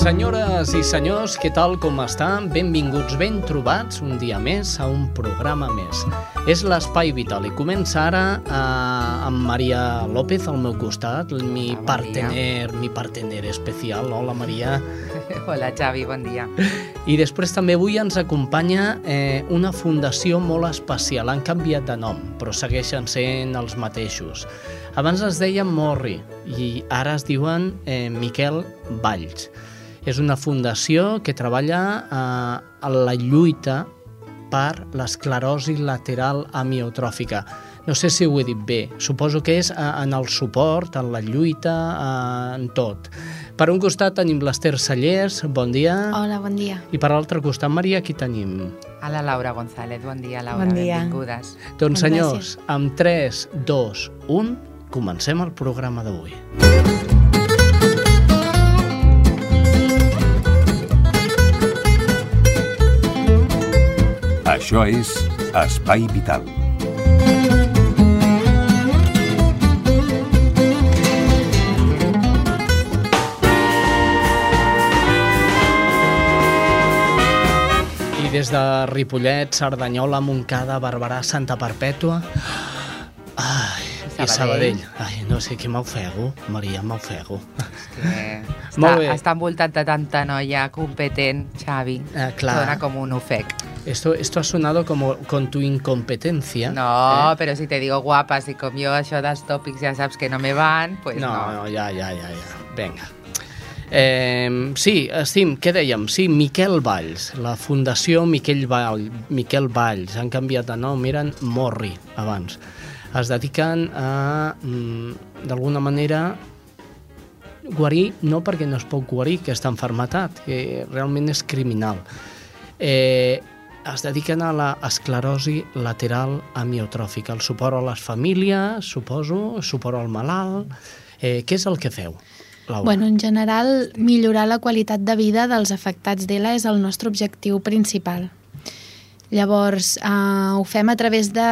Senyores i senyors, què tal, com estan? Benvinguts, ben trobats un dia més a un programa més. És l'Espai Vital i comença ara eh, amb Maria López al meu costat, mi Hola, partener, mi partener especial. Hola, Maria. Hola, Xavi, bon dia. I després també avui ens acompanya eh, una fundació molt especial. Han canviat de nom, però segueixen sent els mateixos. Abans es deien Morri i ara es diuen eh, Miquel Valls. És una fundació que treballa eh, en la lluita per l'esclerosi lateral amiotròfica. No sé si ho he dit bé, suposo que és eh, en el suport, en la lluita, eh, en tot. Per un costat tenim l'Ester Sallés, bon dia. Hola, bon dia. I per l'altre costat, Maria, qui tenim? A la Laura González, bon dia, Laura, Bon dia. benvingudes. Doncs senyors, amb 3, 2, 1, comencem el programa d'avui. Això és Espai Vital. I des de Ripollet, Cerdanyola, Montcada, Barberà, Santa Perpètua... Ai, i Sabadell. Sabadell. Ai, no sé què m'ofego, Maria, m'ofego. Que està, Molt bé. està envoltat de tanta noia competent, Xavi. Eh, clar. Dona com un ofec. Esto, esto ha sonado como con tu incompetencia. No, eh? però si te digo guapas i com jo això dels tòpics ja saps que no me van, pues no, no. no, ja, ja, ja, ja. Vinga. Eh, sí, estim, què dèiem? Sí, Miquel Valls, la Fundació Miquel, Vall, Miquel Valls, han canviat de nom, eren Morri abans. Es dediquen a, mm, d'alguna manera, guarir, no perquè no es pot guarir aquesta enfermetat, que realment és criminal. Eh, es dediquen a la esclerosi lateral amiotròfica, el suport a les famílies, suposo, suport al malalt... Eh, què és el que feu, Laura? Bueno, en general, millorar la qualitat de vida dels afectats d'ELA és el nostre objectiu principal. Llavors, eh, ho fem a través de,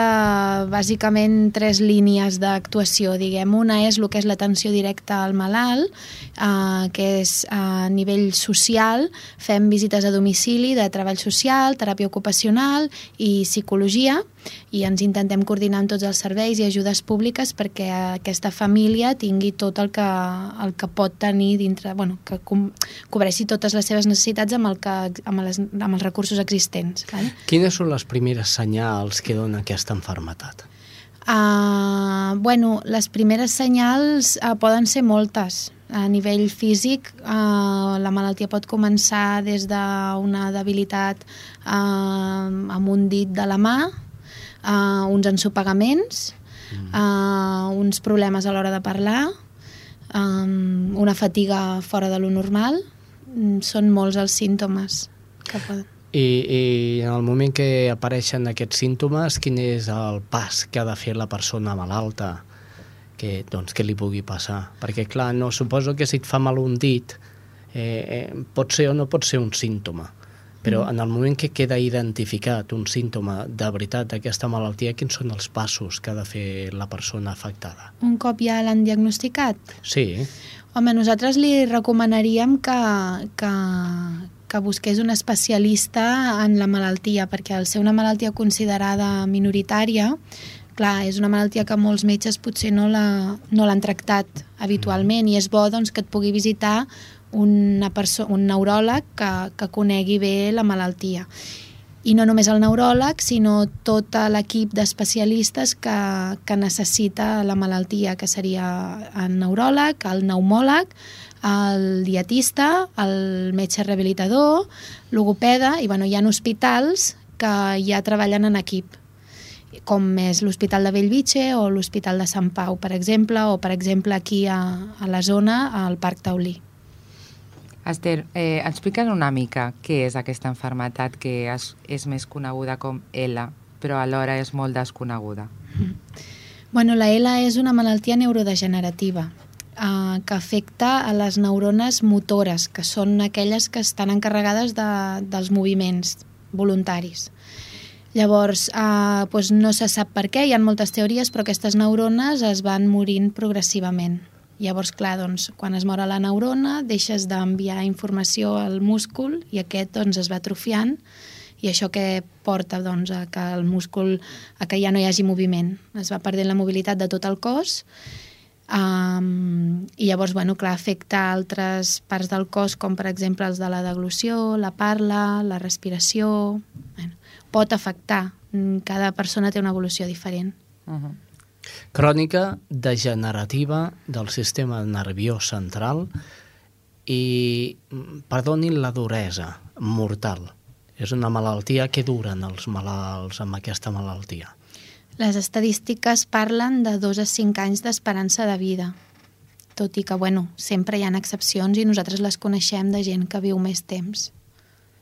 bàsicament, tres línies d'actuació, diguem. Una és el que és l'atenció directa al malalt, eh, que és a nivell social, fem visites a domicili de treball social, teràpia ocupacional i psicologia, i ens intentem coordinar amb tots els serveis i ajudes públiques perquè aquesta família tingui tot el que, el que pot tenir dintre, bueno, que com, cobreixi totes les seves necessitats amb, el que, amb, les, amb els recursos existents. Vale? Quines són les primeres senyals que dona aquesta enfermetat? Uh, bueno, les primeres senyals uh, poden ser moltes. A nivell físic, uh, la malaltia pot començar des d'una debilitat uh, amb un dit de la mà, uh, uns ensopegaments, uh, uns problemes a l'hora de parlar, um, una fatiga fora de lo normal. Mm, Són molts els símptomes que poden... I, I en el moment que apareixen aquests símptomes, quin és el pas que ha de fer la persona malalta que, doncs, que li pugui passar? Perquè, clar, no suposo que si et fa mal un dit, eh, eh, pot ser o no pot ser un símptoma, però en el moment que queda identificat un símptoma de veritat d'aquesta malaltia, quins són els passos que ha de fer la persona afectada? Un cop ja l'han diagnosticat, Sí, Home, nosaltres li recomanaríem que, que, que busqués un especialista en la malaltia, perquè al ser una malaltia considerada minoritària, clar, és una malaltia que molts metges potser no la- no l'han tractat habitualment i és bo doncs, que et pugui visitar una un neuròleg que, que conegui bé la malaltia. I no només el neuròleg, sinó tot l'equip d'especialistes que, que necessita la malaltia, que seria el neuròleg, el pneumòleg, el dietista, el metge rehabilitador, logopeda, i bueno, hi ha hospitals que ja treballen en equip com és l'Hospital de Bellvitge o l'Hospital de Sant Pau, per exemple, o per exemple aquí a, a la zona, al Parc Taulí. Esther, eh, explica'ns una mica què és aquesta enfermetat que és, és més coneguda com L, però alhora és molt desconeguda. Mm. Bueno, la L és una malaltia neurodegenerativa eh, que afecta a les neurones motores, que són aquelles que estan encarregades de, dels moviments voluntaris. Llavors, eh, doncs no se sap per què, hi ha moltes teories, però aquestes neurones es van morint progressivament. Llavors, clar, doncs, quan es mora la neurona, deixes d'enviar informació al múscul i aquest doncs, es va atrofiant i això que porta doncs, a que el múscul a que ja no hi hagi moviment. Es va perdent la mobilitat de tot el cos um, i llavors, bueno, clar, afecta altres parts del cos, com per exemple els de la deglució, la parla, la respiració... Bueno, pot afectar. Cada persona té una evolució diferent. Uh -huh. Crònica degenerativa del sistema nerviós central i, perdonin la duresa, mortal. És una malaltia que duren els malalts amb aquesta malaltia. Les estadístiques parlen de 2 a 5 anys d'esperança de vida, tot i que, bueno, sempre hi ha excepcions i nosaltres les coneixem de gent que viu més temps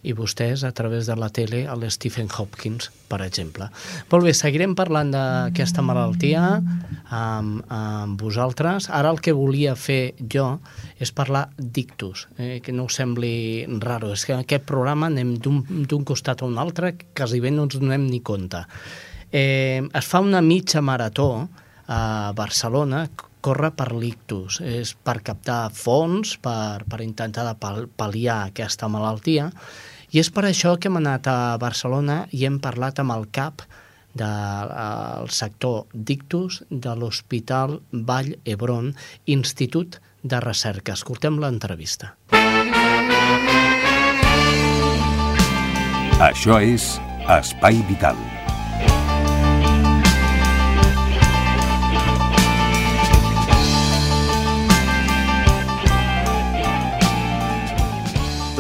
i vostès a través de la tele a l'Stephen Hopkins, per exemple. Molt bé, seguirem parlant d'aquesta malaltia amb, amb vosaltres. Ara el que volia fer jo és parlar d'ictus, eh, que no us sembli raro. És que en aquest programa anem d'un costat a un altre, quasi bé no ens donem ni compte. Eh, es fa una mitja marató a Barcelona corre per l'ictus, és per captar fons, per, per intentar pal·liar aquesta malaltia, i és per això que hem anat a Barcelona i hem parlat amb el cap del de, sector d'ictus de l'Hospital Vall Hebron, Institut de Recerca. Escoltem l'entrevista. Això és Espai Vital.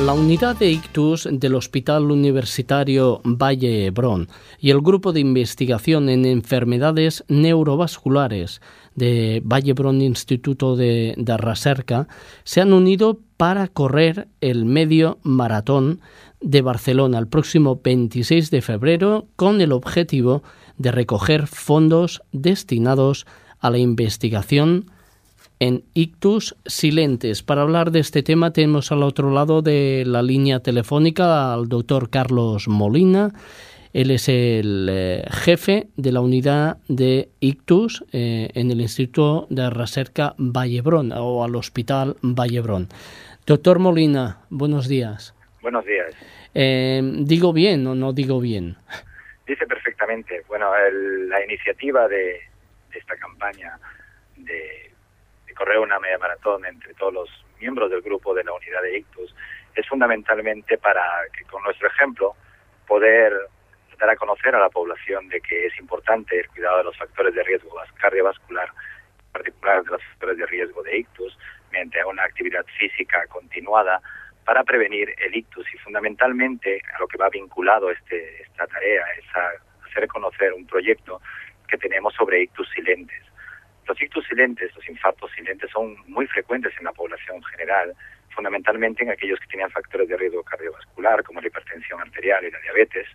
La unidad de ictus del Hospital Universitario Valle Hebron y el Grupo de Investigación en Enfermedades Neurovasculares de Valle Hebron Instituto de, de Recerca se han unido para correr el medio maratón de Barcelona el próximo 26 de febrero con el objetivo de recoger fondos destinados a la investigación en Ictus Silentes. Para hablar de este tema tenemos al otro lado de la línea telefónica al doctor Carlos Molina. Él es el eh, jefe de la unidad de Ictus eh, en el Instituto de Recerca Vallebrón o al Hospital Vallebrón. Doctor Molina, buenos días. Buenos días. Eh, ¿Digo bien o no digo bien? Dice perfectamente. Bueno, la iniciativa de esta campaña de correr una media maratón entre todos los miembros del grupo de la unidad de ictus es fundamentalmente para que con nuestro ejemplo poder dar a conocer a la población de que es importante el cuidado de los factores de riesgo cardiovascular, en particular de los factores de riesgo de ictus, mediante una actividad física continuada para prevenir el ictus y fundamentalmente a lo que va vinculado este, esta tarea es a hacer conocer un proyecto que tenemos sobre ictus silentes. Los ictus silentes, los infartos silentes, son muy frecuentes en la población general, fundamentalmente en aquellos que tenían factores de riesgo cardiovascular, como la hipertensión arterial y la diabetes.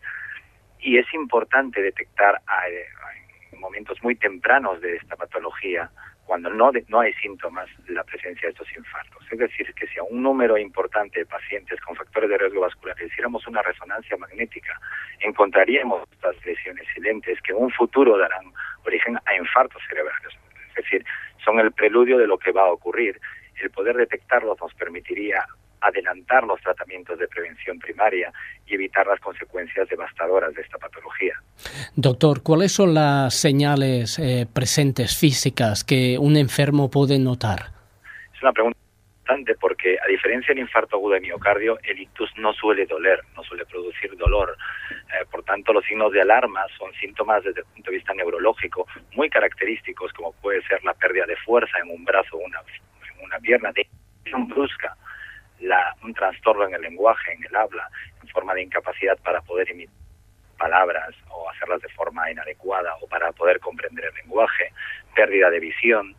Y es importante detectar en momentos muy tempranos de esta patología, cuando no, no hay síntomas de la presencia de estos infartos. Es decir, que si a un número importante de pacientes con factores de riesgo vascular hiciéramos una resonancia magnética, encontraríamos estas lesiones silentes que en un futuro darán origen a infartos cerebrales es decir, son el preludio de lo que va a ocurrir. El poder detectarlos nos permitiría adelantar los tratamientos de prevención primaria y evitar las consecuencias devastadoras de esta patología. Doctor, ¿cuáles son las señales eh, presentes físicas que un enfermo puede notar? Es una pregunta porque a diferencia del infarto agudo de miocardio, el ictus no suele doler, no suele producir dolor. Eh, por tanto, los signos de alarma son síntomas desde el punto de vista neurológico muy característicos, como puede ser la pérdida de fuerza en un brazo o una, en una pierna, de brusca, la, un trastorno en el lenguaje, en el habla, en forma de incapacidad para poder emitir palabras o hacerlas de forma inadecuada o para poder comprender el lenguaje, pérdida de visión,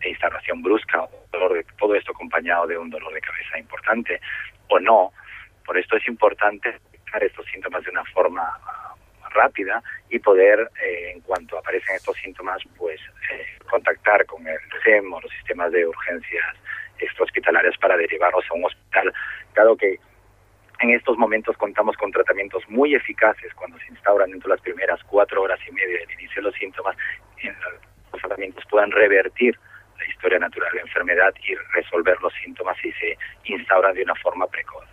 de, instalación brusca, dolor de, todo esto acompañado de un dolor de cabeza importante o no. Por esto es importante detectar estos síntomas de una forma ah, rápida y poder, eh, en cuanto aparecen estos síntomas, pues eh, contactar con el SEM o los sistemas de urgencias extrahospitalarias para derivarlos a un hospital, dado que en estos momentos contamos con tratamientos muy eficaces cuando se instauran dentro de las primeras cuatro horas y media del inicio de los síntomas, en los tratamientos puedan revertir la historia natural de la enfermedad y resolver los síntomas si se instauran de una forma precoz.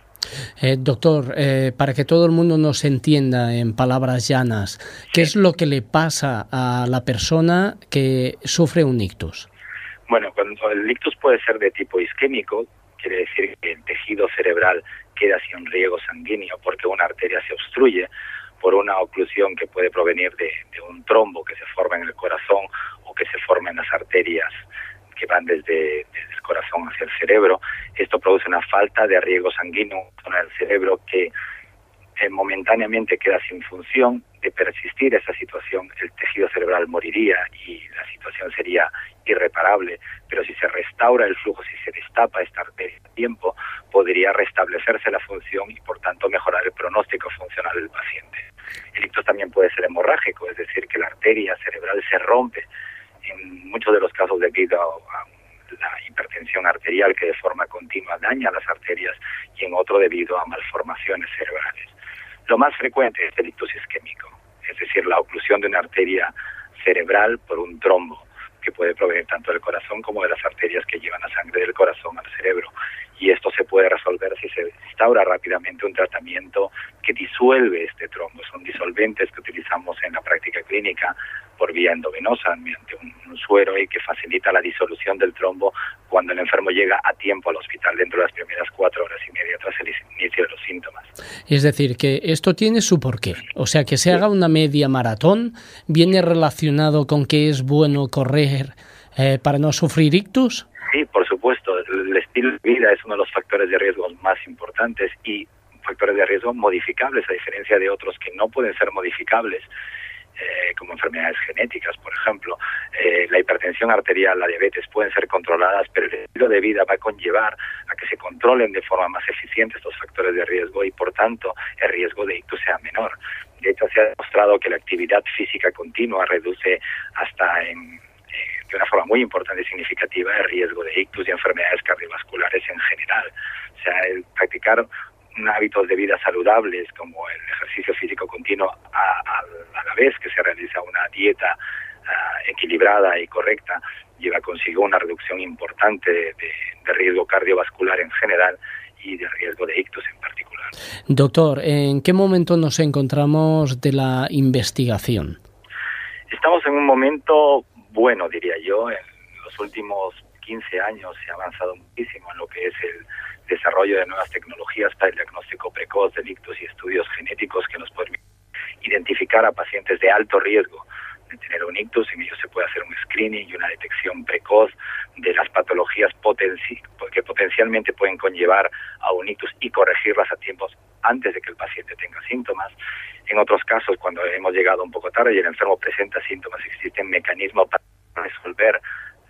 Eh, doctor, eh, para que todo el mundo nos entienda en palabras llanas, ¿qué es lo que le pasa a la persona que sufre un ictus? Bueno, cuando el ictus puede ser de tipo isquémico, quiere decir que el tejido cerebral queda sin riego sanguíneo porque una arteria se obstruye por una oclusión que puede provenir de, un trombo que se forma en el corazón o que se forma en las arterias que van desde, el corazón hacia el cerebro. Esto produce una falta de riego sanguíneo en el cerebro que eh, momentáneamente queda sin función. De persistir esa situación, el tejido cerebral moriría y la situación sería irreparable, pero si se restaura el flujo, si se destapa esta arteria a tiempo, podría restablecerse la función y por tanto mejorar el pronóstico funcional del paciente. El ictus también puede ser hemorrágico, es decir, que la arteria cerebral se rompe, en muchos de los casos debido a, la hipertensión arterial que de forma continua daña las arterias y en otro debido a malformaciones cerebrales. Lo más frecuente es el ictus isquémico, es decir, la oclusión de una arteria cerebral por un trombo que puede provenir tanto del corazón como de las arterias que llevan la sangre del corazón al cerebro. Y esto se puede resolver si se instaura rápidamente un tratamiento que disuelve este trombo. Son disolventes que utilizamos en la práctica clínica por vía endovenosa, mediante un, suero y que facilita la disolución del trombo cuando el enfermo llega a tiempo al hospital dentro de las primeras cuatro horas y media tras el inicio de los síntomas. Es decir, que esto tiene su porqué. O sea, que se haga una media maratón viene relacionado con que es bueno correr eh, para no sufrir ictus. Sí, por estilo de vida es uno de los factores de riesgo más importantes y factores de riesgo modificables, a diferencia de otros que no pueden ser modificables. Eh, como enfermedades genéticas, por ejemplo. Eh, la hipertensión arterial, la diabetes pueden ser controladas, pero el estilo de vida va a conllevar a que se controlen de forma más eficiente estos factores de riesgo y, por tanto, el riesgo de ictus sea menor. De hecho, se ha demostrado que la actividad física continua reduce hasta en de una forma muy importante y significativa el riesgo de ictus y enfermedades cardiovasculares en general. O sea, el practicar hábitos de vida saludables como el ejercicio físico continuo a, la vez que se realiza una dieta ah, equilibrada y correcta lleva consigo una reducción importante de, riesgo cardiovascular en general y de riesgo de ictus en particular. Doctor, ¿en qué momento nos encontramos de la investigación? Estamos en un momento bueno, diría yo. En los últimos 15 años se ha avanzado muchísimo en lo que es el desarrollo de nuevas tecnologías para el diagnóstico precoz de ictus y estudios genéticos que nos permiten identificar a pacientes de alto riesgo tener un ictus, en ellos se puede hacer un screening y una detección precoz de las patologías que potencialmente pueden conllevar a un ictus y corregirlas a tiempos antes de que el paciente tenga síntomas. En otros casos, cuando hemos llegado un poco tarde y el enfermo presenta síntomas, existen mecanismos para resolver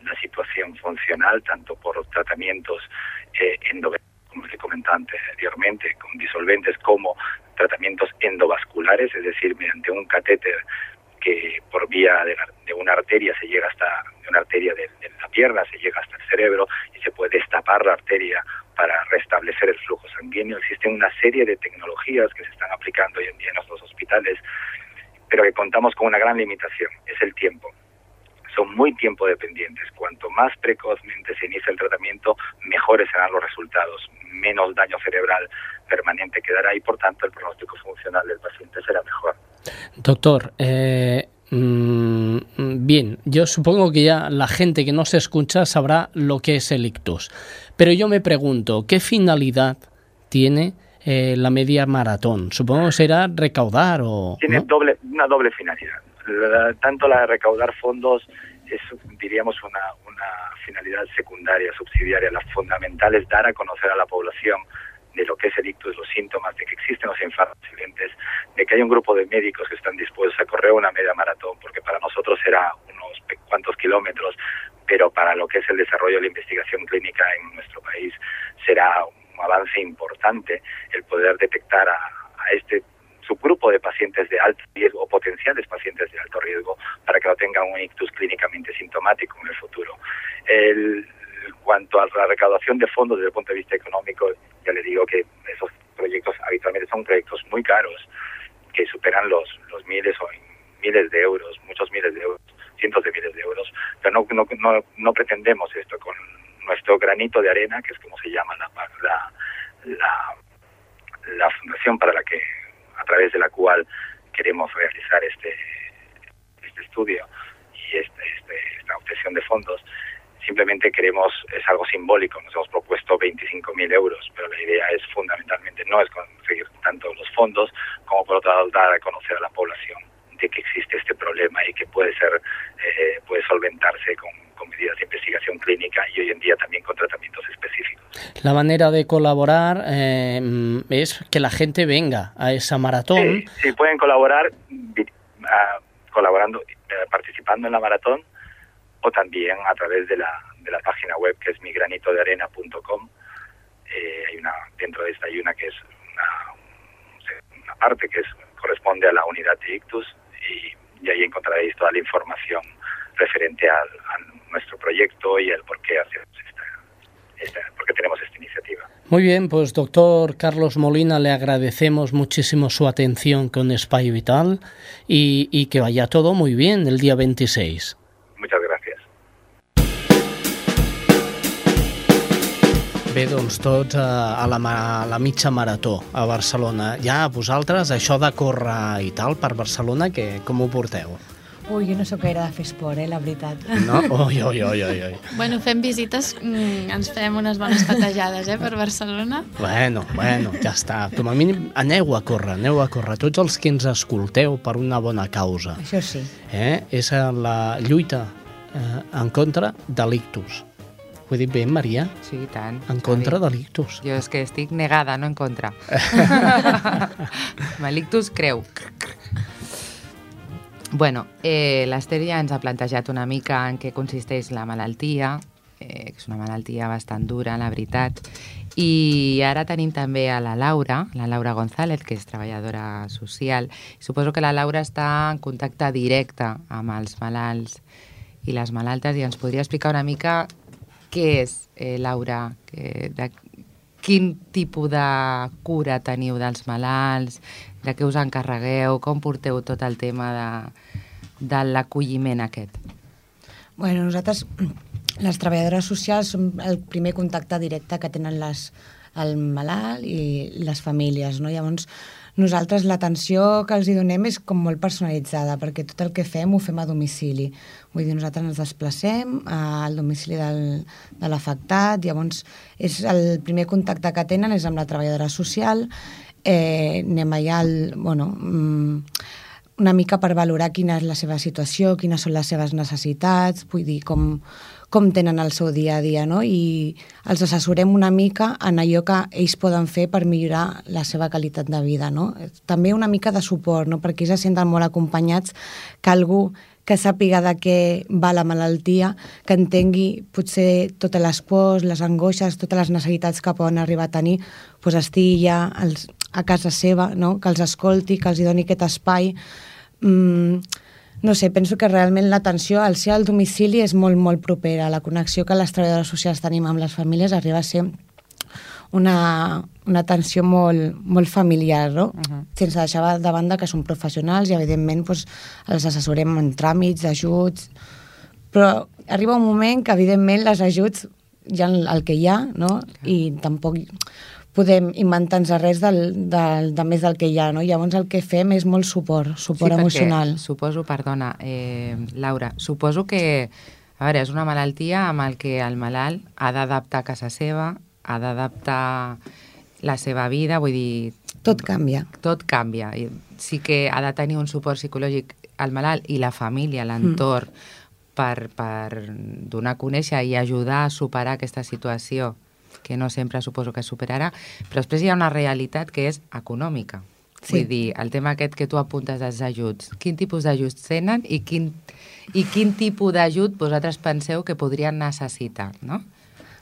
la situación funcional, tanto por tratamientos eh, como te comentaba anteriormente, con disolventes como tratamientos endovasculares, es decir, mediante un catéter que por vía de, una arteria se llega hasta una arteria de, la pierna se llega hasta el cerebro y se puede destapar la arteria para restablecer el flujo sanguíneo. Existen una serie de tecnologías que se están aplicando hoy en día en nuestros hospitales, pero que contamos con una gran limitación, es el tiempo son muy tiempo dependientes. Cuanto más precozmente se inicia el tratamiento, mejores serán los resultados, menos daño cerebral permanente quedará y por tanto el pronóstico funcional del paciente será mejor. Doctor, eh, Mm, bien, yo supongo que ya la gente que no se escucha sabrá lo que es el ictus. Pero yo me pregunto, ¿qué finalidad tiene eh, la media maratón? Supongo que será recaudar o... Tiene ¿no? doble, una doble finalidad. Tanto la de recaudar fondos es, diríamos, una, una finalidad secundaria, subsidiaria. La fundamental es dar a conocer a la población de lo que es el ictus, los síntomas, de que existen los infartos silentes, de que hay un grupo de médicos que están dispuestos a correr una media maratón, porque para nosotros será unos cuantos kilómetros, pero para lo que es el desarrollo de la investigación clínica en nuestro país será un avance importante el poder detectar a, a este subgrupo de pacientes de alto riesgo potenciales pacientes de alto riesgo para que no tengan un ictus clínicamente sintomático en el futuro. El, cuanto a la recaudación de fondos desde el punto de vista económico, ya le digo que esos proyectos habitualmente son proyectos muy caros que superan los, los miles o miles de euros, muchos miles de euros, cientos de miles de euros, pero no, no, no, no pretendemos esto con nuestro granito de arena, que es como se llama la, la, la, fundación para la que, a través de la cual queremos realizar este, este estudio y este, este, esta obtención de fondos. Simplemente queremos, es algo simbólico, nos hemos propuesto 25.000 euros, pero la idea es fundamentalmente no es conseguir tanto los fondos como por otro lado dar a conocer a la población de que existe este problema y que puede ser, eh, puede solventarse con, con medidas de investigación clínica y hoy en día también con tratamientos específicos. La manera de colaborar eh, es que la gente venga a esa maratón. Sí, sí pueden colaborar ah, colaborando, eh, participando en la maratón también a través de la, de la página web que es migranitodearena.com. Eh, hay una, dentro de esta hay una que es una, parte que es, corresponde a la unidad de ictus y, y ahí encontraréis toda la información referente al, a nuestro proyecto y el por qué hacemos esta, esta, por qué tenemos esta iniciativa. Muy bien, pues doctor Carlos Molina, le agradecemos muchísimo su atención con Spy Vital y que vaya todo muy bien el día 26. Bé, doncs tots a, a, la, a la mitja marató a Barcelona. Ja vosaltres, això de córrer i tal per Barcelona, que, com ho porteu? Ui, jo no sóc gaire de fer esport, eh, la veritat. No? Oi, oi, oi, oi, oi. Bueno, fem visites, mm, ens fem unes bones patejades, eh, per Barcelona. Bueno, bueno, ja està. Com a mínim, aneu a córrer, aneu a córrer. Tots els que ens escolteu per una bona causa. Això sí. Eh? És la lluita eh, en contra de l'ictus. Ho he dit bé, Maria? Sí, i tant. En contra de l'ictus. Jo és que estic negada, no en contra. Malictus creu. Bueno, eh, l'Ester ja ens ha plantejat una mica en què consisteix la malaltia, eh, que és una malaltia bastant dura, la veritat. I ara tenim també a la Laura, la Laura González, que és treballadora social. Suposo que la Laura està en contacte directe amb els malalts i les malaltes i ens podria explicar una mica què és, eh, Laura, que, de, quin tipus de cura teniu dels malalts, de què us encarregueu, com porteu tot el tema de, de l'acolliment aquest. Bueno, nosaltres, les treballadores socials, som el primer contacte directe que tenen les, el malalt i les famílies, no? Llavors, nosaltres l'atenció que els hi donem és com molt personalitzada, perquè tot el que fem ho fem a domicili. Vull dir, nosaltres ens desplacem al domicili del, de l'afectat, llavors és el primer contacte que tenen és amb la treballadora social, eh, anem allà al, bueno, mm, una mica per valorar quina és la seva situació, quines són les seves necessitats, vull dir, com, com tenen el seu dia a dia, no? I els assessorem una mica en allò que ells poden fer per millorar la seva qualitat de vida, no? També una mica de suport, no? Perquè ells se senten molt acompanyats que algú que sàpiga de què va la malaltia, que entengui potser totes les pors, les angoixes, totes les necessitats que poden arribar a tenir, doncs estigui ja als, a casa seva, no? que els escolti, que els doni aquest espai. Mm, no sé, penso que realment l'atenció al ser al domicili és molt, molt propera. La connexió que les treballadores socials tenim amb les famílies arriba a ser una, una atenció molt, molt familiar, no? Uh -huh. sense deixar de banda que són professionals i, evidentment, doncs, els assessorem en tràmits, ajuts, però arriba un moment que, evidentment, les ajuts hi ha el que hi ha, no? I tampoc podem inventar-nos res del, del, de més del que hi ha, no? Llavors el que fem és molt suport, suport sí, emocional. suposo, perdona, eh, Laura, suposo que, a veure, és una malaltia amb el que el malalt ha d'adaptar a casa seva, ha d'adaptar la seva vida, vull dir... Tot canvia. Tot canvia. I sí que ha de tenir un suport psicològic al malalt i la família, l'entorn, mm. per, per donar a conèixer i ajudar a superar aquesta situació que no sempre suposo que superarà, però després hi ha una realitat que és econòmica. Sí. Vull dir, el tema aquest que tu apuntes dels ajuts, quin tipus d'ajuts tenen i quin, i quin tipus d'ajut vosaltres penseu que podrien necessitar, no?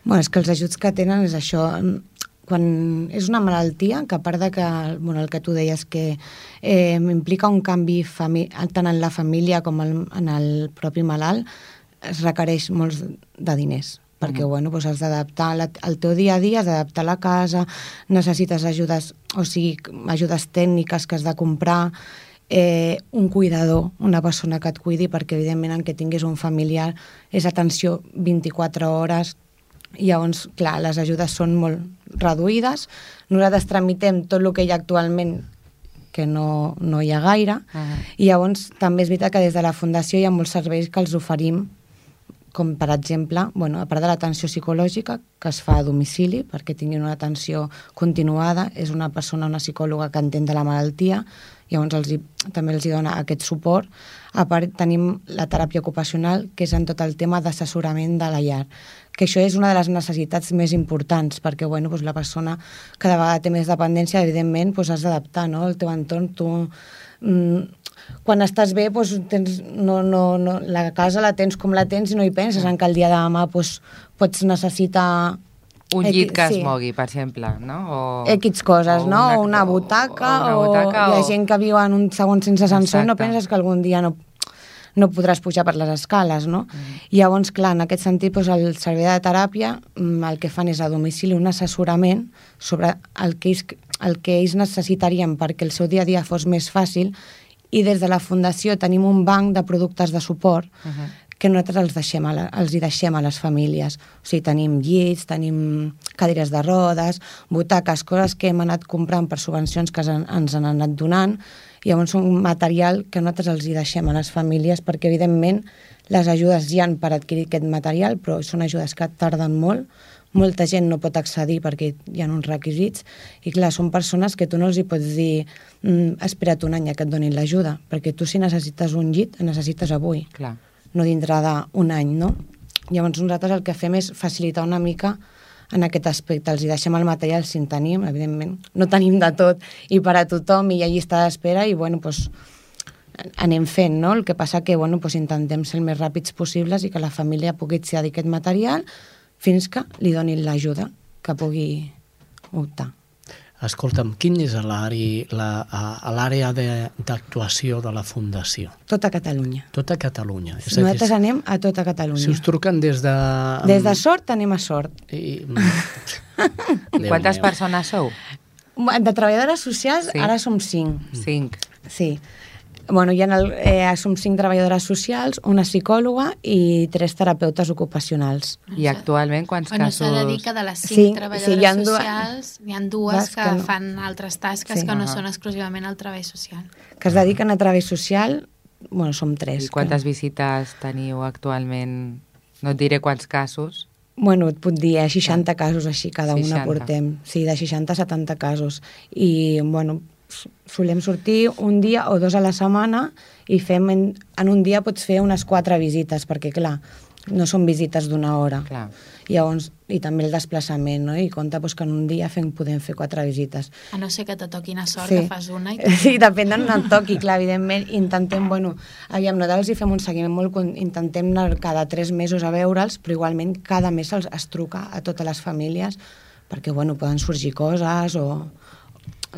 Bueno, és que els ajuts que tenen és això, quan és una malaltia, que a part de que, bueno, el que tu deies, que eh, implica un canvi tant en la família com en el propi malalt, es requereix molts de diners perquè -huh. bueno, doncs has d'adaptar al teu dia a dia, has d'adaptar la casa, necessites ajudes, o sigui, ajudes tècniques que has de comprar, eh, un cuidador, una persona que et cuidi, perquè evidentment en què tinguis un familiar és atenció 24 hores, i llavors, clar, les ajudes són molt reduïdes. Nosaltres tramitem tot el que hi ha actualment que no, no hi ha gaire, uh -huh. i llavors també és veritat que des de la Fundació hi ha molts serveis que els oferim com per exemple, bueno, a part de l'atenció psicològica que es fa a domicili perquè tinguin una atenció continuada, és una persona, una psicòloga que entén de la malaltia, llavors els hi, també els hi dona aquest suport. A part tenim la teràpia ocupacional, que és en tot el tema d'assessorament de la llar, que això és una de les necessitats més importants, perquè bueno, doncs la persona cada vegada té més dependència, evidentment doncs has d'adaptar no? el teu entorn, tu... Mm, quan estàs bé, doncs, tens, no, no, no, la casa la tens com la tens i no hi penses en que el dia de demà doncs, pots necessitar un llit que sí. es mogui, per exemple, no? O, X coses, o no? Una, o una butaca, o, una butaca, o, o... ha gent que viu en un segon sense ascensor i no penses que algun dia no, no podràs pujar per les escales, no? Mm. Llavors, clar, en aquest sentit, doncs, el servei de teràpia mm, el que fan és a domicili un assessorament sobre el que ells, el que ells necessitarien perquè el seu dia a dia fos més fàcil i des de la Fundació tenim un banc de productes de suport uh -huh. Que nosaltres els, deixem a la, els hi deixem a les famílies. O sigui, tenim llits, tenim cadires de rodes, butaques, coses que hem anat comprant per subvencions que ens han anat donant, i llavors un material que nosaltres els hi deixem a les famílies perquè, evidentment, les ajudes hi han per adquirir aquest material, però són ajudes que tarden molt, molta gent no pot accedir perquè hi ha uns requisits i clar, són persones que tu no els hi pots dir mm, espera't un any que et donin l'ajuda, perquè tu si necessites un llit, necessites avui, clar. No dintre d'un any, no? Llavors nosaltres el que fem és facilitar una mica en aquest aspecte, els hi deixem el material si en tenim, evidentment, no tenim de tot i per a tothom i hi ha llista d'espera i bueno, doncs, anem fent, no? El que passa que bueno, doncs intentem ser el més ràpids possibles i que la família pugui accedir a aquest material, fins que li donin l'ajuda que pugui optar. Escolta'm, quin és l'àrea d'actuació de la Fundació? Tota Catalunya. Tota Catalunya. És Nosaltres dir, anem a tota Catalunya. Si us truquen des de... Des de sort anem a sort. I... Quantes persones sou? De treballadores socials sí. ara som cinc. Cinc. Sí. Bueno, hi ha el, eh, som cinc treballadores socials, una psicòloga i tres terapeutes ocupacionals. I actualment quants bueno, casos... Bueno, s'ha de dir que de les cinc sí, treballadores sí, hi ha socials hi ha dues que, que no... fan altres tasques sí. que no uh -huh. són exclusivament el treball social. Que es dediquen a treball social, bueno, som tres. I quantes que... visites teniu actualment? No et diré quants casos. Bueno, et puc dir, eh, 60 casos així, cada 60. una portem. Sí, de 60 a 70 casos. I, bueno, solem sortir un dia o dos a la setmana i fem en, en un dia pots fer unes quatre visites, perquè clar, no són visites d'una hora. Clar. I llavors, i també el desplaçament, no? I compta doncs, que en un dia fem, podem fer quatre visites. A no ser que te toqui una sort, sí. que fas una i... Sí, depèn d'on et toqui, clar, evidentment, intentem, bueno, aviam, nosaltres hi fem un seguiment molt, intentem anar cada tres mesos a veure'ls, però igualment cada mes els, es truca a totes les famílies perquè, bueno, poden sorgir coses o,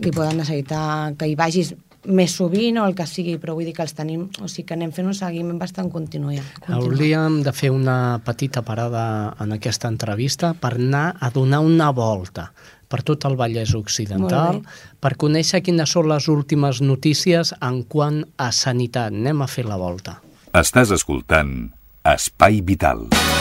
que poden necessitar que hi vagis més sovint o el que sigui, però vull dir que els tenim, o sigui que anem fent un seguiment bastant continu. Hauríem de fer una petita parada en aquesta entrevista per anar a donar una volta per tot el Vallès Occidental, per conèixer quines són les últimes notícies en quant a sanitat. Anem a fer la volta. Estàs escoltant Espai Vital. Espai Vital.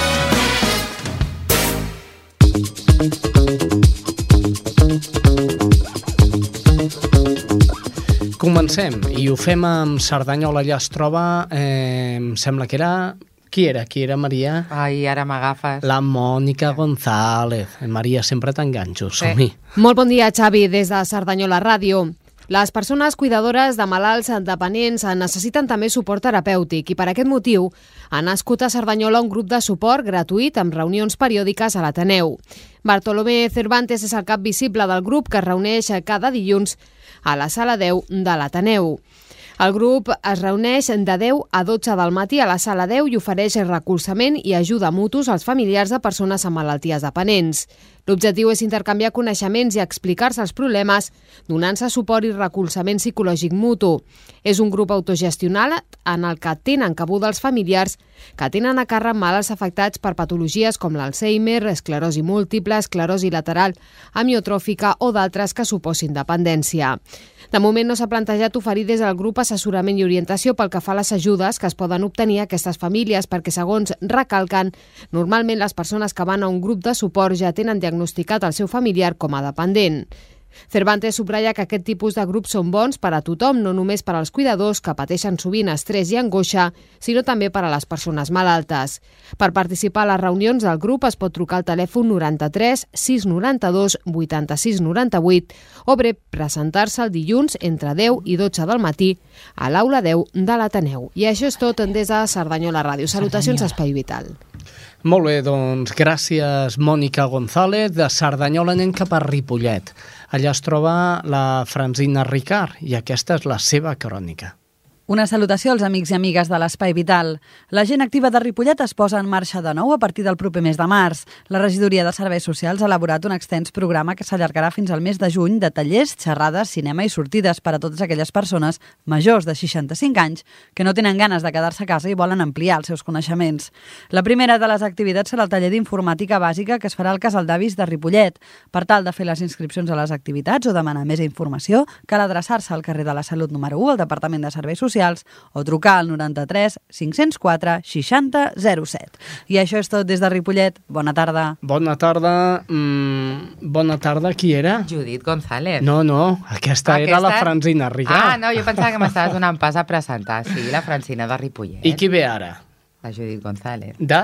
Comencem, i ho fem amb Cerdanyola, allà es troba, eh, em sembla que era... Qui era? Qui era, Maria? Ai, ara m'agafes. La Mònica González. Eh, Maria, sempre t'enganxo, som-hi. Molt bon dia, Xavi, des de Cerdanyola Ràdio. Les persones cuidadores de malalts dependents necessiten també suport terapèutic i per aquest motiu ha nascut a Cerdanyola un grup de suport gratuït amb reunions periòdiques a l'Ateneu. Bartolomé Cervantes és el cap visible del grup que es reuneix cada dilluns a la sala 10 de l'Ateneu. El grup es reuneix de 10 a 12 del matí a la sala 10 i ofereix recolzament i ajuda mutus als familiars de persones amb malalties dependents. L'objectiu és intercanviar coneixements i explicar-se els problemes, donant-se suport i recolzament psicològic mutu. És un grup autogestional en el que tenen cabuda els familiars que tenen a càrrec malalts afectats per patologies com l'Alzheimer, esclerosi múltiple, esclerosi lateral, amiotròfica o d'altres que suposin dependència. De moment no s'ha plantejat oferir des del grup assessorament i orientació pel que fa a les ajudes que es poden obtenir a aquestes famílies perquè, segons recalquen, normalment les persones que van a un grup de suport ja tenen diagnosticat el seu familiar com a dependent. Cervantes subratlla que aquest tipus de grups són bons per a tothom, no només per als cuidadors que pateixen sovint estrès i angoixa, sinó també per a les persones malaltes. Per participar a les reunions del grup es pot trucar al telèfon 93 692 86 98 o bé presentar-se el dilluns entre 10 i 12 del matí a l'aula 10 de l'Ateneu. I això és tot des de Cerdanyola Ràdio. Salutacions Espai Vital. Molt bé, doncs gràcies Mònica González. De Cerdanyola anem cap a Ripollet. Allà es troba la Franzina Ricard i aquesta és la seva crònica. Una salutació als amics i amigues de l'Espai Vital. La gent activa de Ripollet es posa en marxa de nou a partir del proper mes de març. La regidoria de Serveis Socials ha elaborat un extens programa que s'allargarà fins al mes de juny de tallers, xerrades, cinema i sortides per a totes aquelles persones majors de 65 anys que no tenen ganes de quedar-se a casa i volen ampliar els seus coneixements. La primera de les activitats serà el taller d'informàtica bàsica que es farà al Casal d'Avis de Ripollet. Per tal de fer les inscripcions a les activitats o demanar més informació, cal adreçar-se al carrer de la Salut número 1 al Departament de Serveis Socials socials o trucar al 93 504 60 07. I això és tot des de Ripollet. Bona tarda. Bona tarda. Mm, bona tarda. Qui era? Judit González. No, no. Aquesta, aquesta... era la Francina Ricard. Ah, no, jo pensava que m'estaves donant pas a presentar. Sí, la Francina de Ripollet. I qui ve ara? La Judit González. De?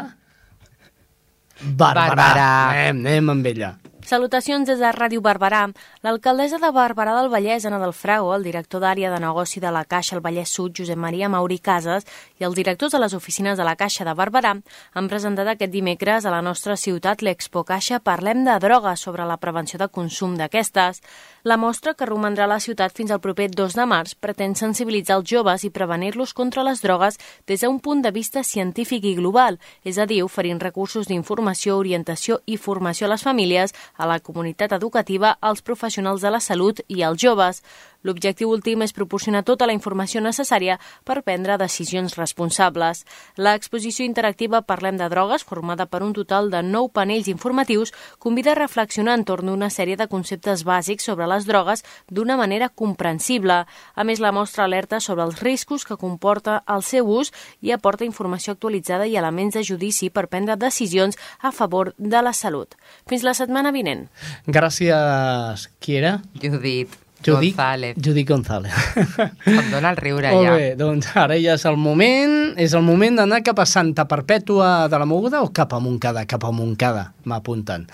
Bàrbara. Bàrbara. Anem, anem amb ella. Salutacions des de Ràdio Barberà. L'alcaldessa de Barberà del Vallès, Anna del Frago, el director d'àrea de negoci de la Caixa al Vallès Sud, Josep Maria Mauri Casas, i els directors de les oficines de la Caixa de Barberà han presentat aquest dimecres a la nostra ciutat l'Expo Caixa Parlem de drogues sobre la prevenció de consum d'aquestes. La mostra, que romandrà a la ciutat fins al proper 2 de març, pretén sensibilitzar els joves i prevenir-los contra les drogues des d'un punt de vista científic i global, és a dir, oferint recursos d'informació, orientació i formació a les famílies, a la comunitat educativa, als professionals de la salut i als joves. L'objectiu últim és proporcionar tota la informació necessària per prendre decisions responsables. L'exposició interactiva Parlem de drogues, formada per un total de nou panells informatius, convida a reflexionar entorn d'una sèrie de conceptes bàsics sobre les drogues d'una manera comprensible. A més, la mostra alerta sobre els riscos que comporta el seu ús i aporta informació actualitzada i elements de judici per prendre decisions a favor de la salut. Fins la setmana vinent. Gràcies. Qui era? Judit. Judit González. Judit González. Em dóna el riure Molt ja. bé, doncs ara ja és el moment, és el moment d'anar cap a Santa Perpètua de la Moguda o cap a Montcada? Cap a Montcada, m'apunten.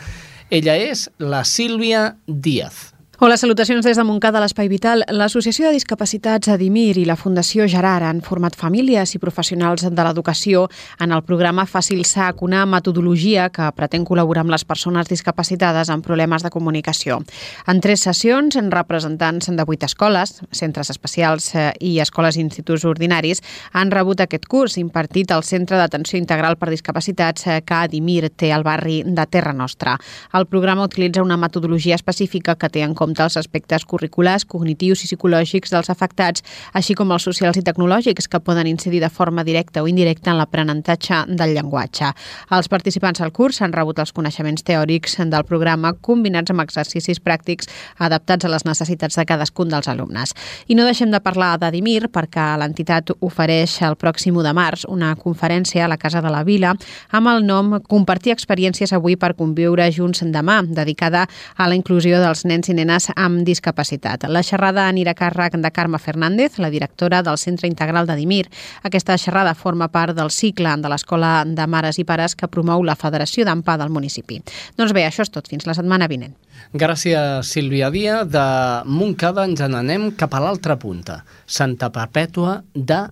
Ella és la Sílvia Díaz. Hola, salutacions des de Montcada, l'Espai Vital. L'Associació de Discapacitats Adimir i la Fundació Gerard han format famílies i professionals de l'educació en el programa Fàcil SAC, una metodologia que pretén col·laborar amb les persones discapacitades amb problemes de comunicació. En tres sessions, en representants de vuit escoles, centres especials eh, i escoles i instituts ordinaris han rebut aquest curs impartit al Centre d'Atenció Integral per Discapacitats eh, que Adimir té al barri de Terra Nostra. El programa utilitza una metodologia específica que té en compte els aspectes curriculars, cognitius i psicològics dels afectats, així com els socials i tecnològics que poden incidir de forma directa o indirecta en l'aprenentatge del llenguatge. Els participants al curs han rebut els coneixements teòrics del programa combinats amb exercicis pràctics adaptats a les necessitats de cadascun dels alumnes. I no deixem de parlar d'Adimir perquè l'entitat ofereix el pròxim 1 de març una conferència a la Casa de la Vila amb el nom Compartir experiències avui per conviure junts demà, dedicada a la inclusió dels nens i nenes persones amb discapacitat. La xerrada anirà a càrrec de Carme Fernández, la directora del Centre Integral de Dimir. Aquesta xerrada forma part del cicle de l'Escola de Mares i Pares que promou la Federació d'AMPA del municipi. Doncs bé, això és tot. Fins la setmana vinent. Gràcies, Sílvia Dia. De Montcada ens n'anem cap a l'altra punta. Santa Perpètua de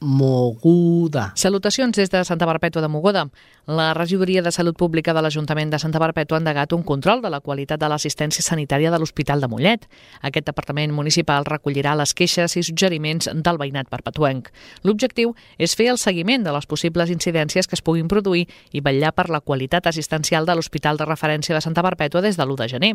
Moguda. Salutacions des de Santa Perpètua de Mogoda. La Regidoria de Salut Pública de l'Ajuntament de Santa Perpètua ha endegat un control de la qualitat de l'assistència sanitària de l'Hospital de Mollet. Aquest departament municipal recollirà les queixes i suggeriments del veïnat perpetuenc. L'objectiu és fer el seguiment de les possibles incidències que es puguin produir i vetllar per la qualitat assistencial de l'Hospital de Referència de Santa Perpètua des de l'1 de gener.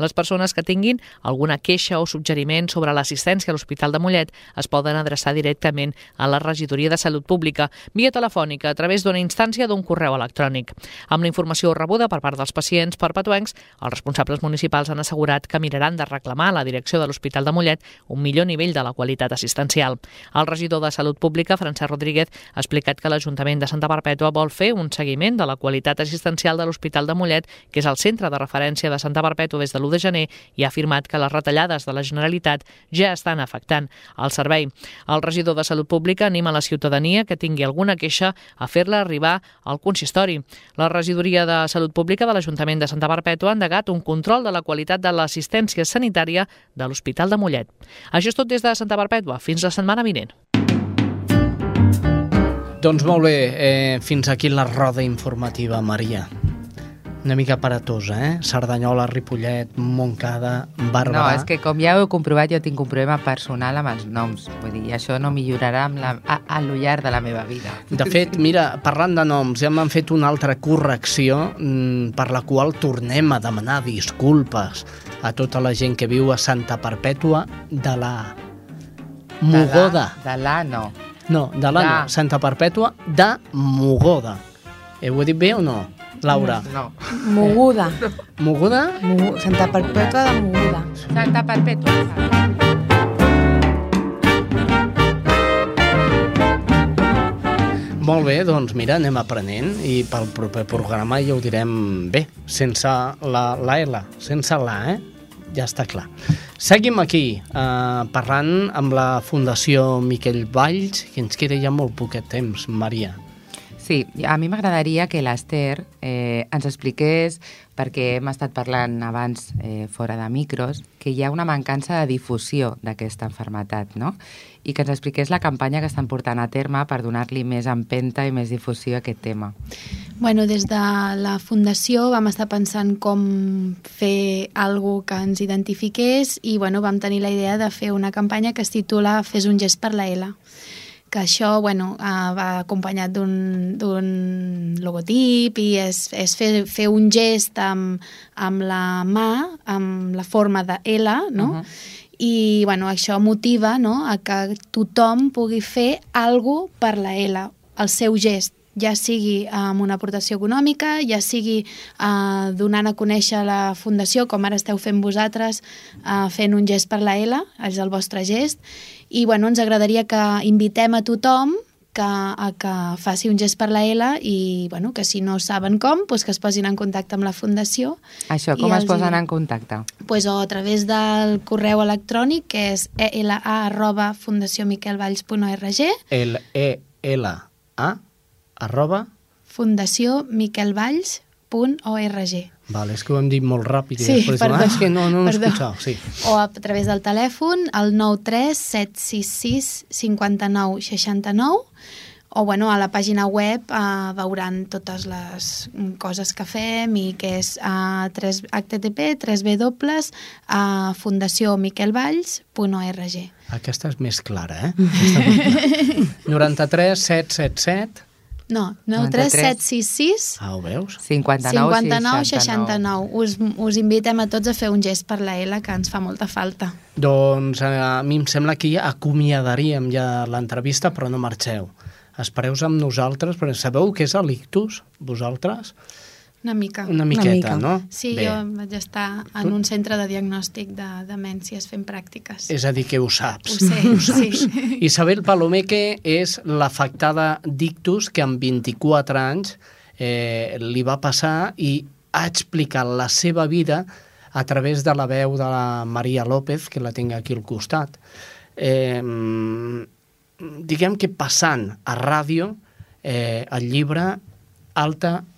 Les persones que tinguin alguna queixa o suggeriment sobre l'assistència a l'Hospital de Mollet es poden adreçar directament a la Regidoria de Salut Pública via telefònica a través d'una instància d'un correu electrònic. Amb la informació rebuda per part dels pacients perpetuencs, els responsables municipals han assegurat que miraran de reclamar a la direcció de l'Hospital de Mollet un millor nivell de la qualitat assistencial. El regidor de Salut Pública, Francesc Rodríguez, ha explicat que l'Ajuntament de Santa Perpètua vol fer un seguiment de la qualitat assistencial de l'Hospital de Mollet, que és el centre de referència de Santa Perpètua des de l'1 de gener, i ha afirmat que les retallades de la Generalitat ja estan afectant el servei. El regidor de Salut Pública anima la ciutadania que tingui alguna queixa a fer-la arribar al consistori. La regidoria de Salut Pública de l'Ajuntament de Santa Perpètua ha endegat un control de la qualitat de l'assistència sanitària de l'Hospital de Mollet. Això és tot des de Santa Perpètua. Fins la setmana vinent. Doncs molt bé, eh, fins aquí la roda informativa, Maria. Una mica paratosa, eh? Cerdanyola, Ripollet, Montcada, Barberà... No, és que com ja heu comprovat, jo tinc un problema personal amb els noms. Vull dir, això no millorarà amb la, a, a lo llarg de la meva vida. De fet, mira, parlant de noms, ja m'han fet una altra correcció mm, per la qual tornem a demanar disculpes a tota la gent que viu a Santa Perpètua de la Mogoda. De la, no. No, de la De. no. Santa Perpètua de Mogoda. Eh, ho he dit bé o no, Laura? No. Moguda. Mogoda? Mogu- Santa Perpètua de Moguda. Santa Perpètua. Molt bé, doncs mira, anem aprenent i pel proper programa ja ho direm bé, sense la, la L, sense la, eh? Ja està clar. Seguim aquí, eh, parlant amb la Fundació Miquel Valls, que ens queda ja molt poquet temps, Maria. Sí, a mi m'agradaria que l'Ester eh, ens expliqués, perquè hem estat parlant abans eh, fora de micros, que hi ha una mancança de difusió d'aquesta enfermetat, no? I que ens expliqués la campanya que estan portant a terme per donar-li més empenta i més difusió a aquest tema. Bueno, des de la Fundació vam estar pensant com fer algo que ens identifiqués i bueno, vam tenir la idea de fer una campanya que es titula Fes un gest per la L que això bueno, uh, va acompanyat d'un logotip i és, és fer, fer un gest amb, amb la mà, amb la forma de L, no? Uh -huh. I bueno, això motiva no, a que tothom pugui fer algo per la L, el seu gest ja sigui amb una aportació econòmica, ja sigui eh, donant a conèixer la Fundació, com ara esteu fent vosaltres, eh, fent un gest per la L, és el vostre gest, i bueno, ens agradaria que invitem a tothom que, a que faci un gest per la L i bueno, que si no saben com, doncs que es posin en contacte amb la Fundació. Això, com es els posen hi- en contacte? Pues, o a través del correu electrònic que és ela arroba fundaciomiquelvalls.org El E L A arroba fundaciomiquelvalls.org Vale, és que ho hem dit molt ràpid i Sí, després perdó, ah, és que no, no ho he perdó. escuchado, sí. o a través del telèfon al 93 766 59 69 o bueno, a la pàgina web eh, veuran totes les coses que fem i que és a 3, http 3w a fundaciomiquelvalls.org Aquesta és més clara, eh? Aquesta és més clara. 93 777 No, 93 766 Ah, ho veus? 59, 59 69. 69. Us, us invitem a tots a fer un gest per la L, que ens fa molta falta. Doncs eh, a mi em sembla que ja acomiadaríem ja l'entrevista, però no marxeu. Espereu amb nosaltres, perquè sabeu què és l'ictus, vosaltres? Una mica. Una miqueta, mica. no? Sí, Bé. jo vaig estar en un centre de diagnòstic de demències fent pràctiques. És a dir, que ho saps. Ho sé, Ho saps. sí. Isabel Palomeque és l'afectada d'ictus que amb 24 anys eh, li va passar i ha explicat la seva vida a través de la veu de la Maria López, que la tinc aquí al costat. Eh, diguem que passant a ràdio eh, el llibre Alta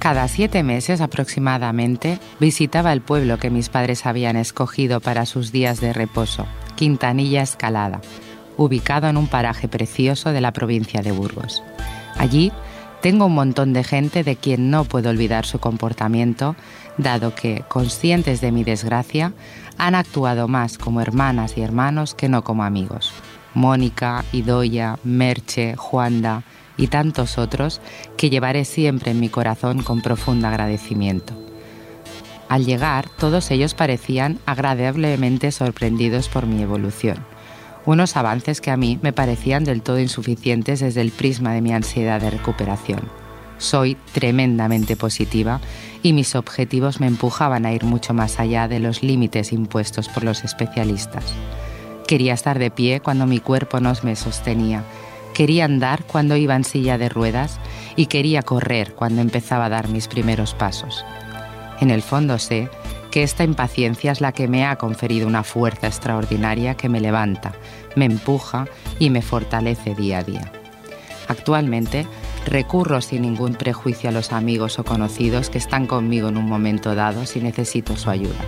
Cada siete meses aproximadamente visitaba el pueblo que mis padres habían escogido para sus días de reposo, Quintanilla Escalada, ubicado en un paraje precioso de la provincia de Burgos. Allí tengo un montón de gente de quien no puedo olvidar su comportamiento, dado que, conscientes de mi desgracia, han actuado más como hermanas y hermanos que no como amigos. Mónica, Idoya, Merche, Juanda, y tantos otros que llevaré siempre en mi corazón con profundo agradecimiento. Al llegar, todos ellos parecían agradablemente sorprendidos por mi evolución, unos avances que a mí me parecían del todo insuficientes desde el prisma de mi ansiedad de recuperación. Soy tremendamente positiva y mis objetivos me empujaban a ir mucho más allá de los límites impuestos por los especialistas. Quería estar de pie cuando mi cuerpo no me sostenía Quería andar cuando iba en silla de ruedas y quería correr cuando empezaba a dar mis primeros pasos. En el fondo sé que esta impaciencia es la que me ha conferido una fuerza extraordinaria que me levanta, me empuja y me fortalece día a día. Actualmente recurro sin ningún prejuicio a los amigos o conocidos que están conmigo en un momento dado si necesito su ayuda.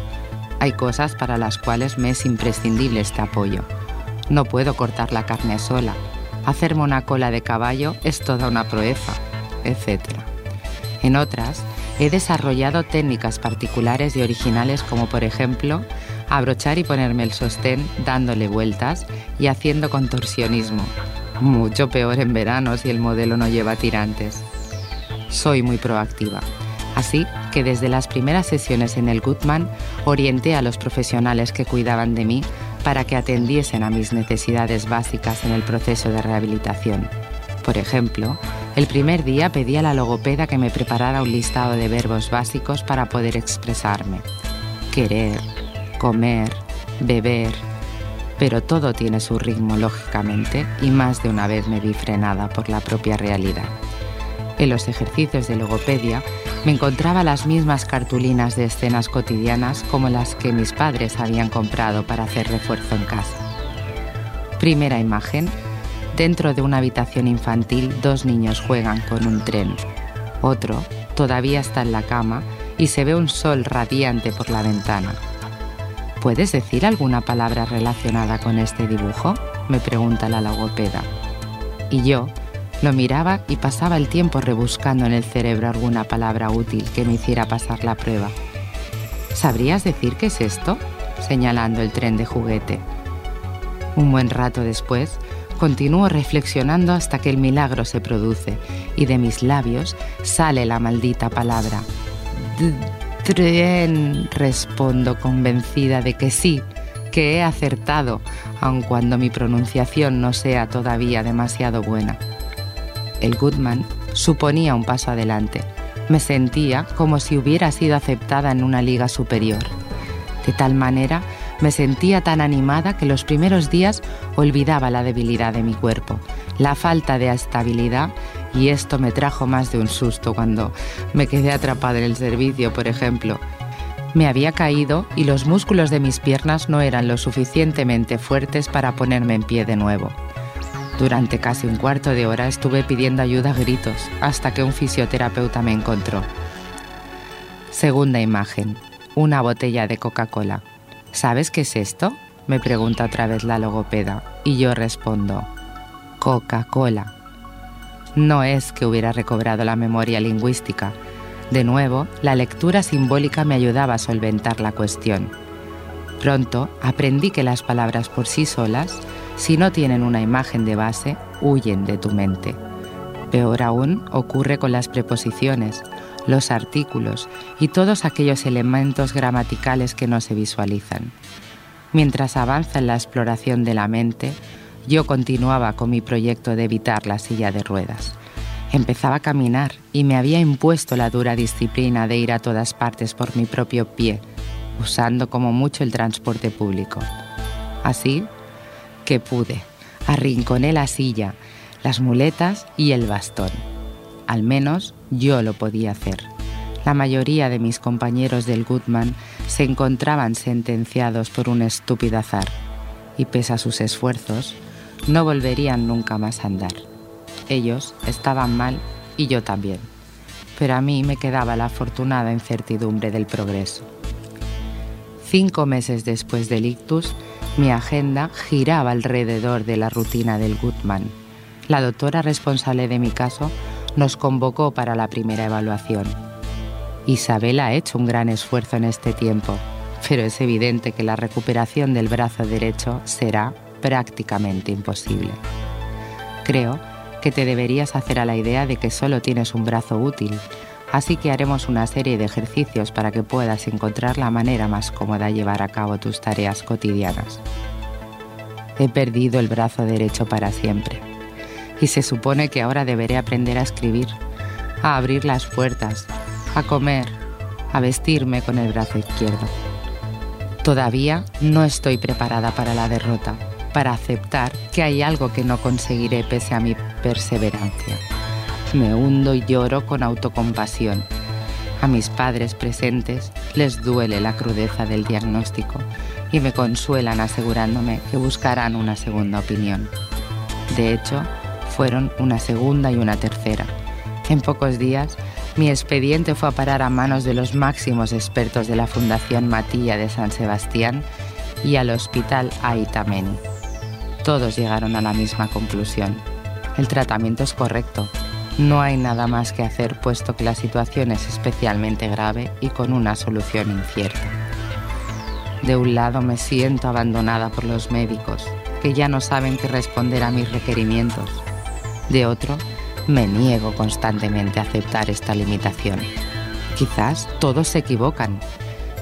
Hay cosas para las cuales me es imprescindible este apoyo. No puedo cortar la carne sola, hacerme una cola de caballo es toda una proeza, etc. En otras, he desarrollado técnicas particulares y originales como por ejemplo abrochar y ponerme el sostén dándole vueltas y haciendo contorsionismo, mucho peor en verano si el modelo no lleva tirantes. Soy muy proactiva, así que desde las primeras sesiones en el Goodman orienté a los profesionales que cuidaban de mí para que atendiesen a mis necesidades básicas en el proceso de rehabilitación. Por ejemplo, el primer día pedí a la logopeda que me preparara un listado de verbos básicos para poder expresarme. Querer, comer, beber, pero todo tiene su ritmo lógicamente y más de una vez me vi frenada por la propia realidad. En los ejercicios de logopedia me encontraba las mismas cartulinas de escenas cotidianas como las que mis padres habían comprado para hacer refuerzo en casa. Primera imagen. Dentro de una habitación infantil dos niños juegan con un tren. Otro todavía está en la cama y se ve un sol radiante por la ventana. ¿Puedes decir alguna palabra relacionada con este dibujo? me pregunta la logopeda. Y yo, lo miraba y pasaba el tiempo rebuscando en el cerebro alguna palabra útil que me hiciera pasar la prueba. ¿Sabrías decir qué es esto? señalando el tren de juguete. Un buen rato después, continúo reflexionando hasta que el milagro se produce y de mis labios sale la maldita palabra. Tren, respondo convencida de que sí, que he acertado, aun cuando mi pronunciación no sea todavía demasiado buena el Goodman, suponía un paso adelante. Me sentía como si hubiera sido aceptada en una liga superior. De tal manera, me sentía tan animada que los primeros días olvidaba la debilidad de mi cuerpo, la falta de estabilidad, y esto me trajo más de un susto cuando me quedé atrapada en el servicio, por ejemplo. Me había caído y los músculos de mis piernas no eran lo suficientemente fuertes para ponerme en pie de nuevo. Durante casi un cuarto de hora estuve pidiendo ayuda a gritos hasta que un fisioterapeuta me encontró. Segunda imagen. Una botella de Coca-Cola. ¿Sabes qué es esto? Me pregunta otra vez la logopeda y yo respondo. Coca-Cola. No es que hubiera recobrado la memoria lingüística. De nuevo, la lectura simbólica me ayudaba a solventar la cuestión. Pronto aprendí que las palabras por sí solas si no tienen una imagen de base, huyen de tu mente. Peor aún ocurre con las preposiciones, los artículos y todos aquellos elementos gramaticales que no se visualizan. Mientras avanza en la exploración de la mente, yo continuaba con mi proyecto de evitar la silla de ruedas. Empezaba a caminar y me había impuesto la dura disciplina de ir a todas partes por mi propio pie, usando como mucho el transporte público. Así pude, arrinconé la silla, las muletas y el bastón. Al menos yo lo podía hacer. La mayoría de mis compañeros del Goodman se encontraban sentenciados por un estúpido azar y pese a sus esfuerzos, no volverían nunca más a andar. Ellos estaban mal y yo también, pero a mí me quedaba la afortunada incertidumbre del progreso. Cinco meses después del ictus, mi agenda giraba alrededor de la rutina del Goodman. La doctora responsable de mi caso nos convocó para la primera evaluación. Isabel ha hecho un gran esfuerzo en este tiempo, pero es evidente que la recuperación del brazo derecho será prácticamente imposible. Creo que te deberías hacer a la idea de que solo tienes un brazo útil, así que haremos una serie de ejercicios para que puedas encontrar la manera más cómoda de llevar a cabo tus tareas cotidianas. He perdido el brazo derecho para siempre y se supone que ahora deberé aprender a escribir, a abrir las puertas, a comer, a vestirme con el brazo izquierdo. Todavía no estoy preparada para la derrota, para aceptar que hay algo que no conseguiré pese a mi perseverancia. Me hundo y lloro con autocompasión. A mis padres presentes les duele la crudeza del diagnóstico y me consuelan asegurándome que buscarán una segunda opinión. De hecho, fueron una segunda y una tercera. En pocos días, mi expediente fue a parar a manos de los máximos expertos de la Fundación Matilla de San Sebastián y al Hospital Aitameni. Todos llegaron a la misma conclusión. El tratamiento es correcto. No hay nada más que hacer puesto que la situación es especialmente grave y con una solución incierta. De un lado me siento abandonada por los médicos, que ya no saben qué responder a mis requerimientos. De otro, me niego constantemente a aceptar esta limitación. Quizás todos se equivocan.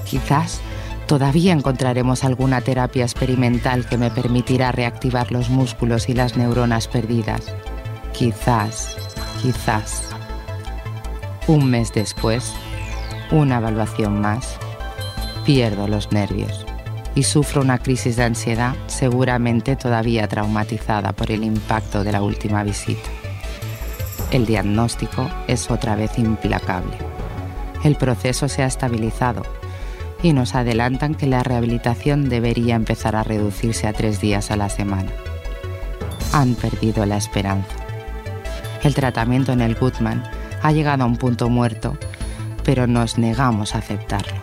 Quizás todavía encontraremos alguna terapia experimental que me permitirá reactivar los músculos y las neuronas perdidas. Quizás, quizás. Un mes después, una evaluación más, pierdo los nervios y sufro una crisis de ansiedad seguramente todavía traumatizada por el impacto de la última visita. El diagnóstico es otra vez implacable. El proceso se ha estabilizado y nos adelantan que la rehabilitación debería empezar a reducirse a tres días a la semana. Han perdido la esperanza. El tratamiento en el Goodman ha llegado a un punto muerto, pero nos negamos a aceptarlo.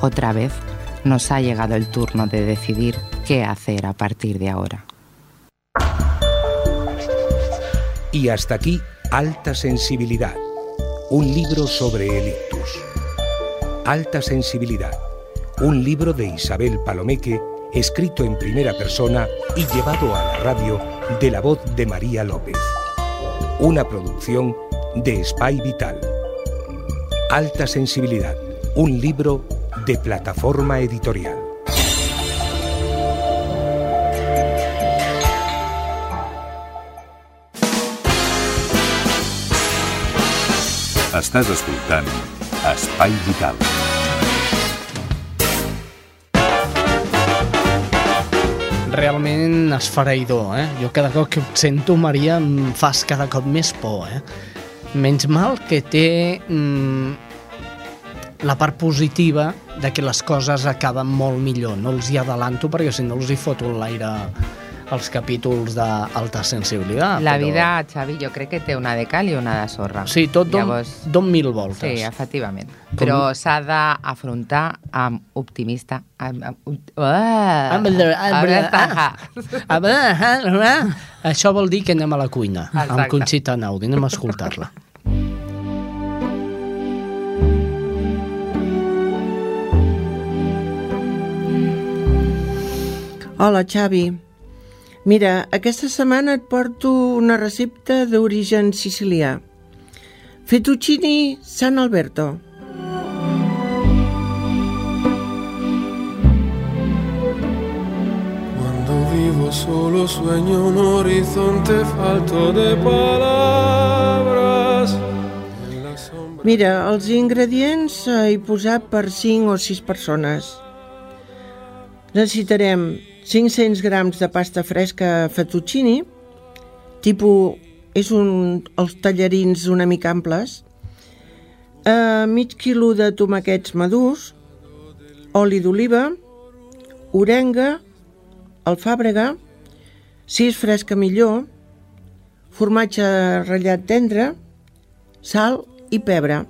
Otra vez nos ha llegado el turno de decidir qué hacer a partir de ahora. Y hasta aquí, Alta Sensibilidad, un libro sobre el ictus. Alta Sensibilidad, un libro de Isabel Palomeque, escrito en primera persona y llevado a la radio de la voz de María López. Una producción de Spy Vital. Alta Sensibilidad, un libro de plataforma editorial. Estàs escoltant Espai Vital. Realment esfereïdor, eh? Jo cada cop que et sento, Maria, em fas cada cop més por, eh? Menys mal que té mm, la part positiva de que les coses acaben molt millor. No els hi adelanto perquè si no els hi foto l'aire els capítols d'alta sensibilitat. La però... vida, Xavi, jo crec que té una de cal i una de sorra. Sí, tot don, Llavors... don mil voltes. Sí, efectivament. Però s'ha d'afrontar amb optimista... Amb, amb, uh, Això vol dir que anem a la cuina amb Exacte. Conxita Naudi, anem a escoltar-la. Hola, Xavi. Mira, aquesta setmana et porto una recepta d'origen sicilià. Fettuccini San Alberto. Cuando vivo solo sueño un horizonte falto de palabras. Mira, els ingredients he posat per 5 o 6 persones. Necessitarem 500 grams de pasta fresca fettuccini, tipus és un, els tallarins una mica amples, eh, mig quilo de tomaquets madurs, oli d'oliva, orenga, alfàbrega, si és fresca millor, formatge ratllat tendre, sal i pebre.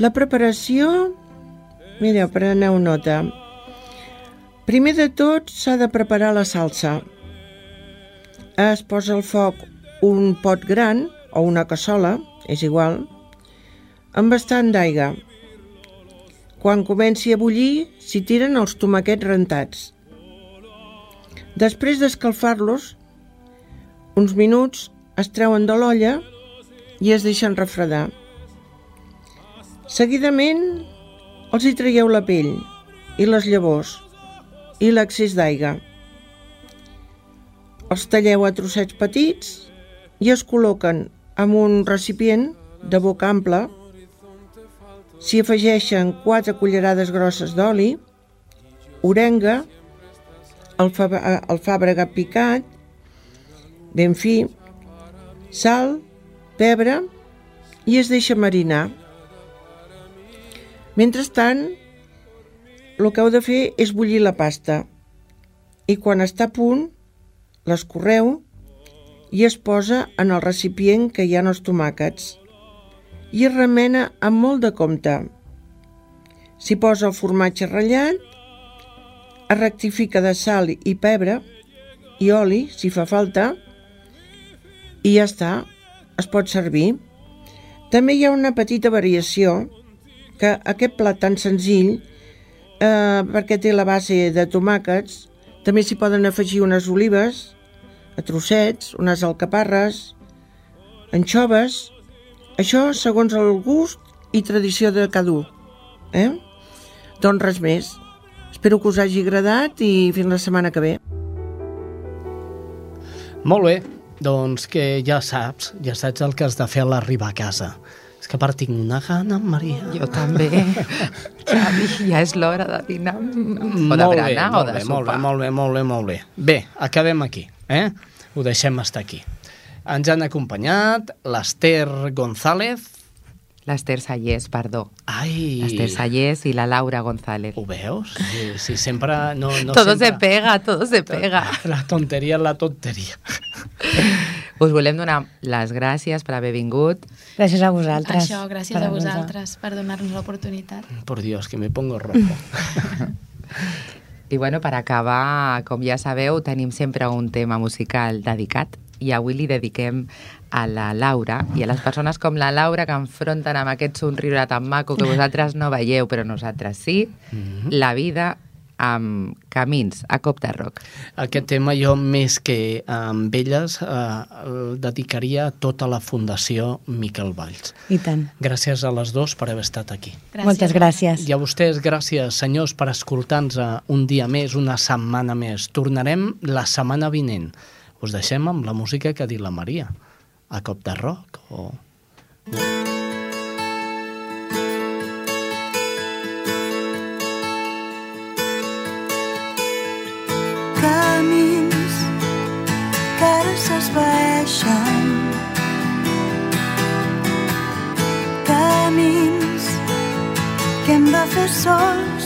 La preparació, mira, preneu nota. Primer de tot s'ha de preparar la salsa. Es posa al foc un pot gran o una cassola, és igual, amb bastant d'aigua. Quan comenci a bullir, s'hi tiren els tomaquets rentats. Després d'escalfar-los, uns minuts es treuen de l'olla i es deixen refredar. Seguidament els hi traieu la pell i les llavors i l'accés d'aigua. Els talleu a trossets petits i es col·loquen en un recipient de boca ampla. S'hi afegeixen 4 cullerades grosses d'oli, orenga, alfàbrega picat, ben fi, sal, pebre i es deixa marinar. Mentrestant, el que heu de fer és bullir la pasta i quan està a punt, l'escorreu i es posa en el recipient que hi ha els tomàquets i es remena amb molt de compte. S'hi posa el formatge ratllat, es rectifica de sal i pebre i oli, si fa falta, i ja està, es pot servir. També hi ha una petita variació, que aquest plat tan senzill, eh, perquè té la base de tomàquets, també s'hi poden afegir unes olives, a trossets, unes alcaparres, anxoves, això segons el gust i tradició de cada un. Eh? Doncs res més. Espero que us hagi agradat i fins la setmana que ve. Molt bé, doncs que ja saps, ja saps el que has de fer a l'arribar a casa. Que a part tinc una gana, Maria. Jo també. Xavi, ja és l'hora de dinar. O de berenar o de bé, sopar. molt bé, molt bé, molt bé, molt bé. Bé, acabem aquí, eh? Ho deixem estar aquí. Ens han acompanyat l'Ester González. L'Ester Sallés, perdó. Ai! L'Ester Sallés i la Laura González. Ho veus? Sí, sí sempre... No, no todo sempre... se pega, todo se pega. La tonteria és la tonteria. Us volem donar les gràcies per haver vingut. Gràcies a vosaltres. Això, gràcies per a vosaltres per donar-nos l'oportunitat. Por Dios, que me pongo rojo. I bueno, per acabar, com ja sabeu, tenim sempre un tema musical dedicat i avui li dediquem a la Laura i a les persones com la Laura que enfronten amb aquest somriure tan maco que vosaltres no veieu, però nosaltres sí, Mhm. la vida amb camins a cop de roc. Aquest tema jo, més que amb elles, eh, el dedicaria a tota la Fundació Miquel Valls. I tant. Gràcies a les dos per haver estat aquí. Gràcies. Moltes gràcies. I a vostès, gràcies, senyors, per escoltar-nos un dia més, una setmana més. Tornarem la setmana vinent. Us deixem amb la música que ha dit la Maria. A cop de rock o... camins que ara s'esvaeixen camins que hem de fer sols